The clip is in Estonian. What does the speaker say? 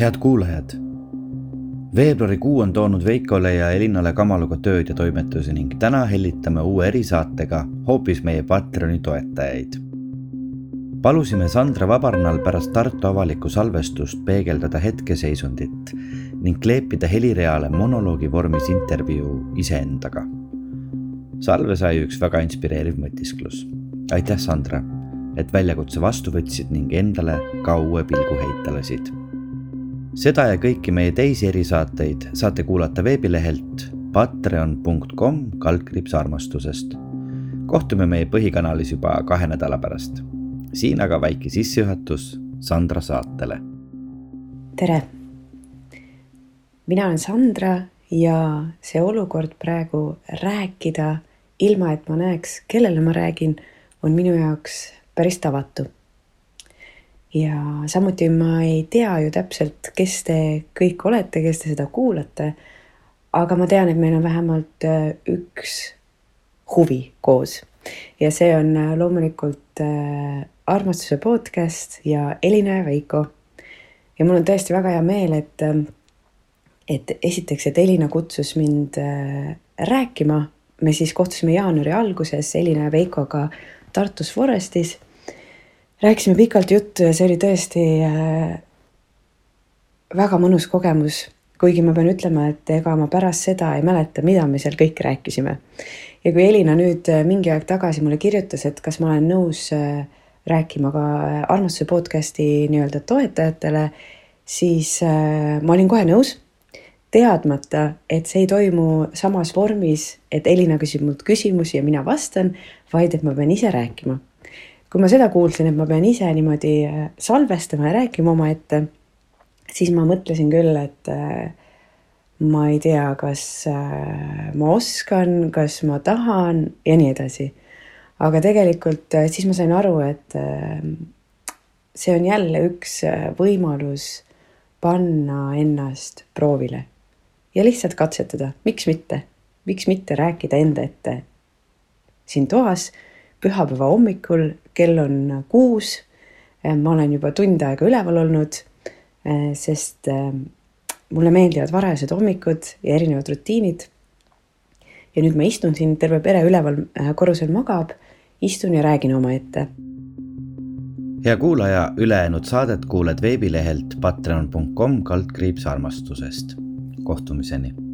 head kuulajad. veebruarikuu on toonud Veikole ja Elinale Kamaluga tööd ja toimetusi ning täna hellitame uue erisaatega hoopis meie Patreoni toetajaid. palusime Sandra Vabarnal pärast Tartu avalikku salvestust peegeldada hetkeseisundit ning kleepida helireale monoloogi vormis intervjuu iseendaga. salve sai üks väga inspireeriv mõtisklus. aitäh, Sandra, et väljakutse vastu võtsid ning endale ka uue pilgu heita lasid seda ja kõiki meie teisi erisaateid saate kuulata veebilehelt patreon.com kaldkriips armastusest. kohtume meie põhikanalis juba kahe nädala pärast. siin aga väike sissejuhatus Sandra saatele. tere. mina olen Sandra ja see olukord praegu rääkida, ilma et ma näeks, kellele ma räägin, on minu jaoks päris tavatu ja samuti ma ei tea ju täpselt, kes te kõik olete, kes te seda kuulate. aga ma tean, et meil on vähemalt äh, üks huvi koos ja see on äh, loomulikult äh, armastuse podcast ja Elina ja Veiko. ja mul on tõesti väga hea meel, et, et esiteks, et Elina kutsus mind rääkima. me siis kohtusime jaanuari alguses Elina ja Veikoga Tartus Forestis rääkisime pikalt juttu ja see oli tõesti äh, väga mõnus kogemus, kuigi ma pean ütlema, et ega ma pärast seda ei mäleta, mida me seal kõik rääkisime. ja kui Elina nüüd äh, mingi aeg tagasi mulle kirjutas, et kas ma olen nõus äh, rääkima ka armastuse podcast'i nii-öelda toetajatele, siis ma olin kohe nõus, teadmata, et see ei toimu samas vormis, et Elina küsib mult küsimusi ja mina vastan, vaid et ma pean ise rääkima kui ma seda kuulsin, et ma pean ise niimoodi äh, salvestama ja rääkima omaette, siis ma mõtlesin küll, et äh, ma ei tea, kas äh, ma oskan, kas ma tahan ja nii edasi. aga tegelikult siis ma sain aru, et see on jälle üks võimalus panna ennast proovile ja lihtsalt katsetada, miks mitte, miks mitte rääkida enda ette siin toas pühapäeva hommikul, kell on kuus. ma olen juba tund aega üleval olnud, sest äh, mulle meeldivad varajased hommikud ja erinevad rutiinid. ja nüüd ma istun siin, terve pere üleval korrusel magab, istun ja räägin omaette. hea kuulaja, ülejäänud saadet kuuled veebilehelt patreon.com kaldkriips armastusest. kohtumiseni